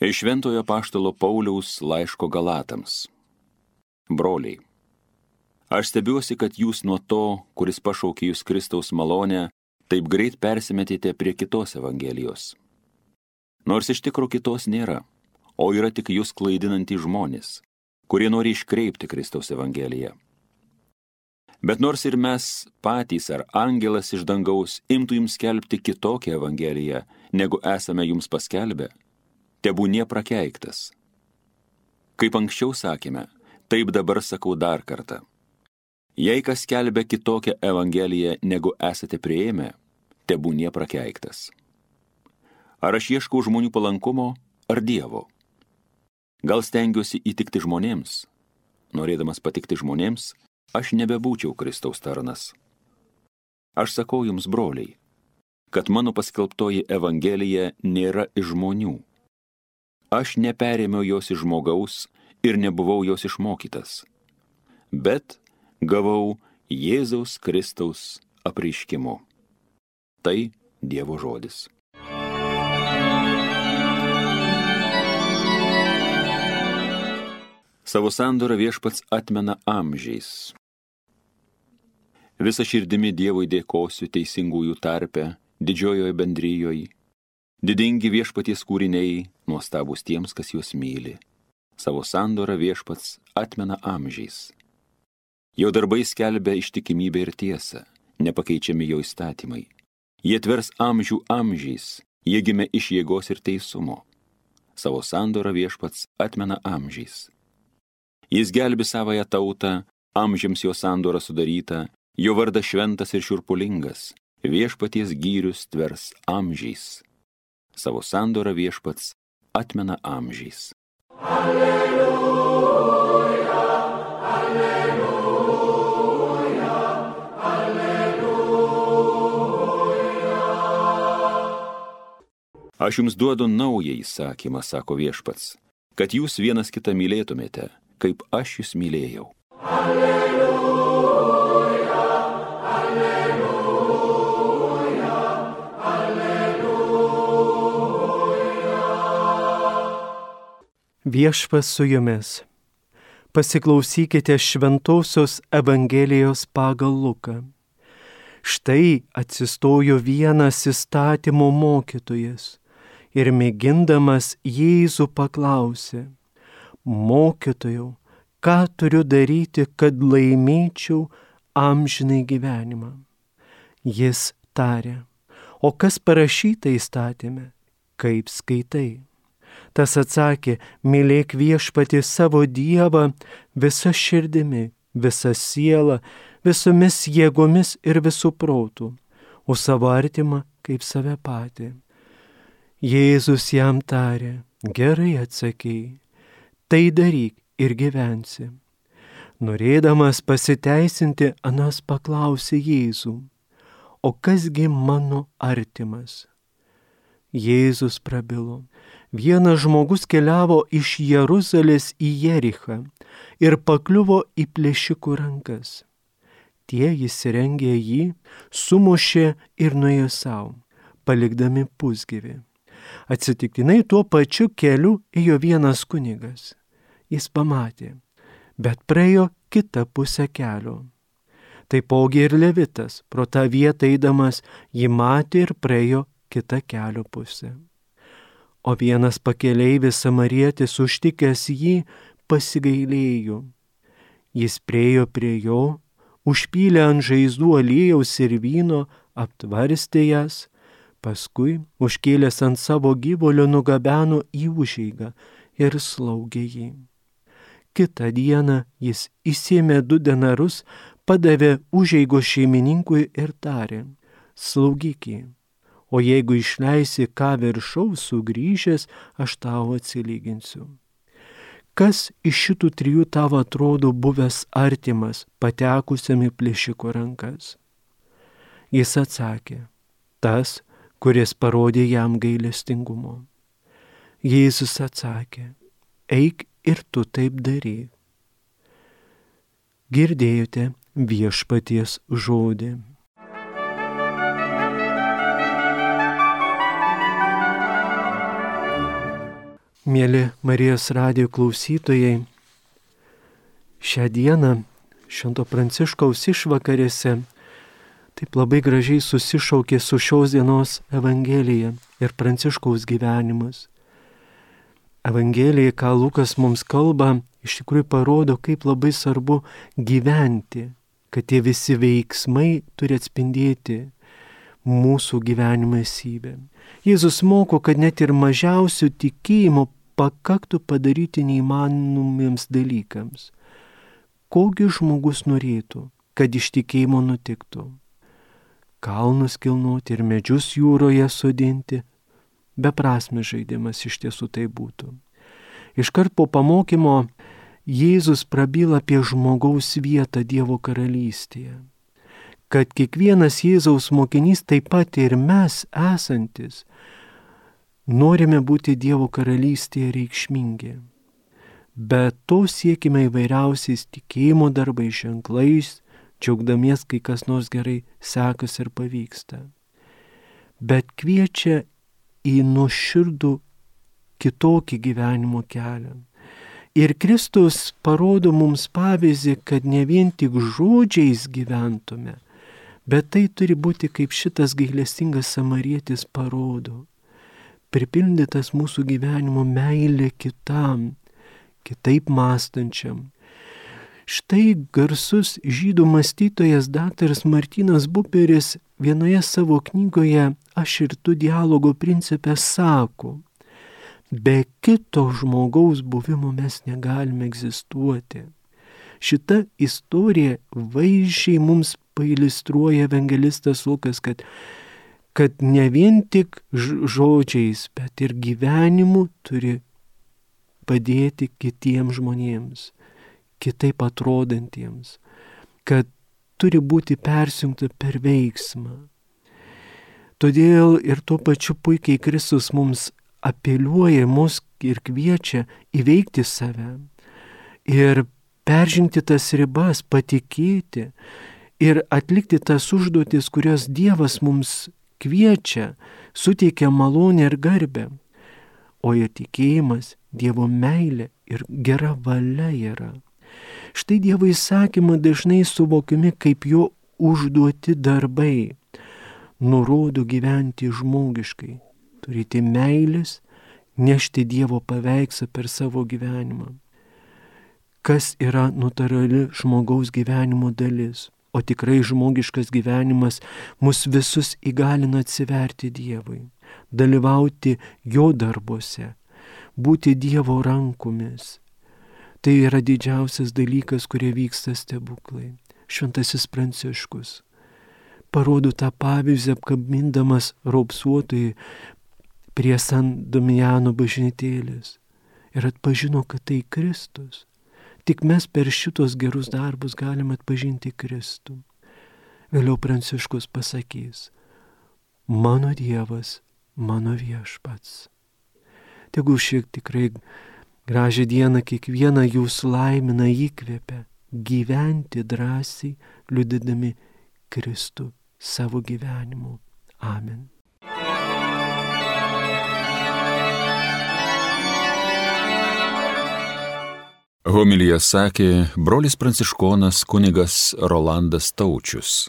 Iš Šventojo Paštalo Pauliaus laiško Galatams. Broliai, aš stebiuosi, kad jūs nuo to, kuris pašaukė jūs Kristaus malonę, taip greit persimetėte prie kitos Evangelijos. Nors iš tikro kitos nėra, o yra tik jūs klaidinantys žmonės, kurie nori iškreipti Kristaus Evangeliją. Bet nors ir mes patys ar angelas iš dangaus imtų jums skelbti kitokią Evangeliją, negu esame jums paskelbę, tebūnie prakeiktas. Kaip anksčiau sakėme, taip dabar sakau dar kartą. Jei kas kelbė kitokią evangeliją, negu esate prieėmę, tebūnie prakeiktas. Ar aš ieškau žmonių palankumo, ar Dievo? Gal stengiuosi įtikti žmonėms? Norėdamas patikti žmonėms, aš nebebūčiau Kristaus tarnas. Aš sakau jums, broliai, kad mano paskelbtoji evangelija nėra iš žmonių aš neperėmiau jos iš žmogaus ir nebuvau jos išmokytas, bet gavau Jėzaus Kristaus apreiškimu. Tai Dievo žodis. Savo sandorą viešpats atmena amžiais. Visą širdimi Dievui dėkosiu teisingųjų tarpe, didžiojoje bendryjoje Didingi viešpaties kūriniai, nuostabus tiems, kas juos myli. Savo sandorą viešpats atmena amžiais. Jo darbai skelbia ištikimybę ir tiesą, nepakeičiami jo įstatymai. Jie tvers amžių amžiais, jie gimė iš jėgos ir teisumo. Savo sandorą viešpats atmena amžiais. Jis gelbi savoją tautą, amžiams jo sandorą sudaryta, jo vardas šventas ir šiurpulingas, viešpaties gyrius tvers amžiais savo sandorą viešpats atmena amžiais. Alleluja, alleluja, alleluja. Aš jums duodu naują įsakymą, sako viešpats, kad jūs vienas kitą mylėtumėte, kaip aš jūs mylėjau. Alleluja. Viešpas su jumis. Pasiklausykite šventosios Evangelijos pagal Luką. Štai atsistojo vienas įstatymo mokytojas ir mėgindamas Jėzų paklausė, mokytojau, ką turiu daryti, kad laimėčiau amžinai gyvenimą. Jis tarė, o kas parašyta įstatymė, kaip skaitai? Tas atsakė, mylėk viešpatį savo Dievą visą širdimi, visą sielą, visomis jėgomis ir visų protų, o savo artimą kaip save patį. Jėzus jam tarė, gerai atsakėjai, tai daryk ir gyvensi. Norėdamas pasiteisinti, Anas paklausė Jėzų, o kasgi mano artimas? Jėzus prabilo, vienas žmogus keliavo iš Jeruzalės į Jerichą ir pakliuvo į plėšikų rankas. Tie įsirengė jį, sumušė ir nuėjo savo, palikdami pusgyvį. Atsitiktinai tuo pačiu keliu ėjo vienas kunigas. Jis pamatė, bet praėjo kitą pusę kelio. Taipogi ir Levitas, pro tą vietą eidamas, jį matė ir praėjo kitą kelio pusę o vienas pakeleivis samarietis užtikęs jį pasigailėjo. Jis priejo prie jo, užpylė ant žaizdų aliejaus ir vyno, aptvarstė jas, paskui užkėlęs ant savo gyvolio nugabeno į užeigą ir slaugė jį. Kita diena jis įsėmė du denarus, padavė užeigos šeimininkui ir tarė, slaugykį o jeigu išleisi ką viršaus sugrįžęs, aš tau atsilyginsiu. Kas iš šitų trijų tavo atrodo buvęs artimas, patekusiam į plėšiko rankas? Jis atsakė, tas, kuris parodė jam gailestingumo. Jėzus atsakė, eik ir tu taip daryk. Girdėjote viešpaties žodį. Mėly Marijos radio klausytojai, šią dieną Švento Pranciškaus išvakarėse taip labai gražiai susišaukė su šios dienos Evangelija ir Pranciškaus gyvenimas. Evangelija, ką Lukas mums kalba, iš tikrųjų parodo, kaip labai svarbu gyventi, kad tie visi veiksmai turi atspindėti mūsų gyvenimo esybę. Jėzus moko, kad net ir mažiausių tikėjimo pakaktų padaryti neįmanomiems dalykams. Kogi žmogus norėtų, kad iš tikėjimo nutiktų? Kalnus kilnuoti ir medžius jūroje sodinti. Beprasmis žaidimas iš tiesų tai būtų. Iškart po pamokymo Jėzus prabyla apie žmogaus vietą Dievo karalystėje. Kad kiekvienas Jėzaus mokinys, taip pat ir mes esantis, norime būti Dievo karalystėje reikšmingi. Bet to siekime įvairiausiais tikėjimo darbais, ženklais, džiaugdamies, kai kas nors gerai sekasi ir pavyksta. Bet kviečia į nuoširdų kitokį gyvenimo kelią Ir Kristus parodo mums pavyzdį, kad ne vien tik žodžiais gyventume, bet tai turi būti kaip šitas gailestingas samarietis parodo. Pripildytas mūsų gyvenimo meilė kitam, kitaip mąstančiam. Štai garsus žydų mąstytojas dr. Martinas Buperis vienoje savo knygoje Aš ir tu dialogo principė sako, Be kito žmogaus buvimo mes negalime egzistuoti. Šita istorija vaizdžiai mums pailistruoja evangelistas Lukas, kad, kad ne vien tik žodžiais, bet ir gyvenimu turi padėti kitiems žmonėms, kitaip atrodantiems, kad turi būti persijungta per veiksmą. Todėl ir tuo pačiu puikiai Kristus mums apeliuoja mus ir kviečia įveikti save ir peržengti tas ribas, patikėti ir atlikti tas užduotis, kurias Dievas mums kviečia, suteikia malonę ir garbę. O jo tikėjimas, Dievo meilė ir gera valia yra. Štai Dievo įsakymai dažnai suvokiami kaip jo užduoti darbai, nurodo gyventi žmogiškai, turėti meilės, nešti Dievo paveikslą per savo gyvenimą. Kas yra natūrali žmogaus gyvenimo dalis, o tikrai žmogiškas gyvenimas mus visus įgalina atsiverti Dievui, dalyvauti Jo darbuose, būti Dievo rankomis. Tai yra didžiausias dalykas, kurie vyksta stebuklai. Šventasis Pranciškus parodo tą pavyzdį apkabindamas raupsuotojai, prie San Domijano bažnytėlės ir atpažino, kad tai Kristus. Tik mes per šitos gerus darbus galime atpažinti Kristų. Vėliau Pranciškus pasakys, mano Dievas, mano viešpats. Tegul šiek tikrai gražią dieną kiekvieną jūs laimina įkvėpia gyventi drąsiai, liudydami Kristų savo gyvenimu. Amen. Homilyje sakė brolis pranciškonas kunigas Rolandas Taučius.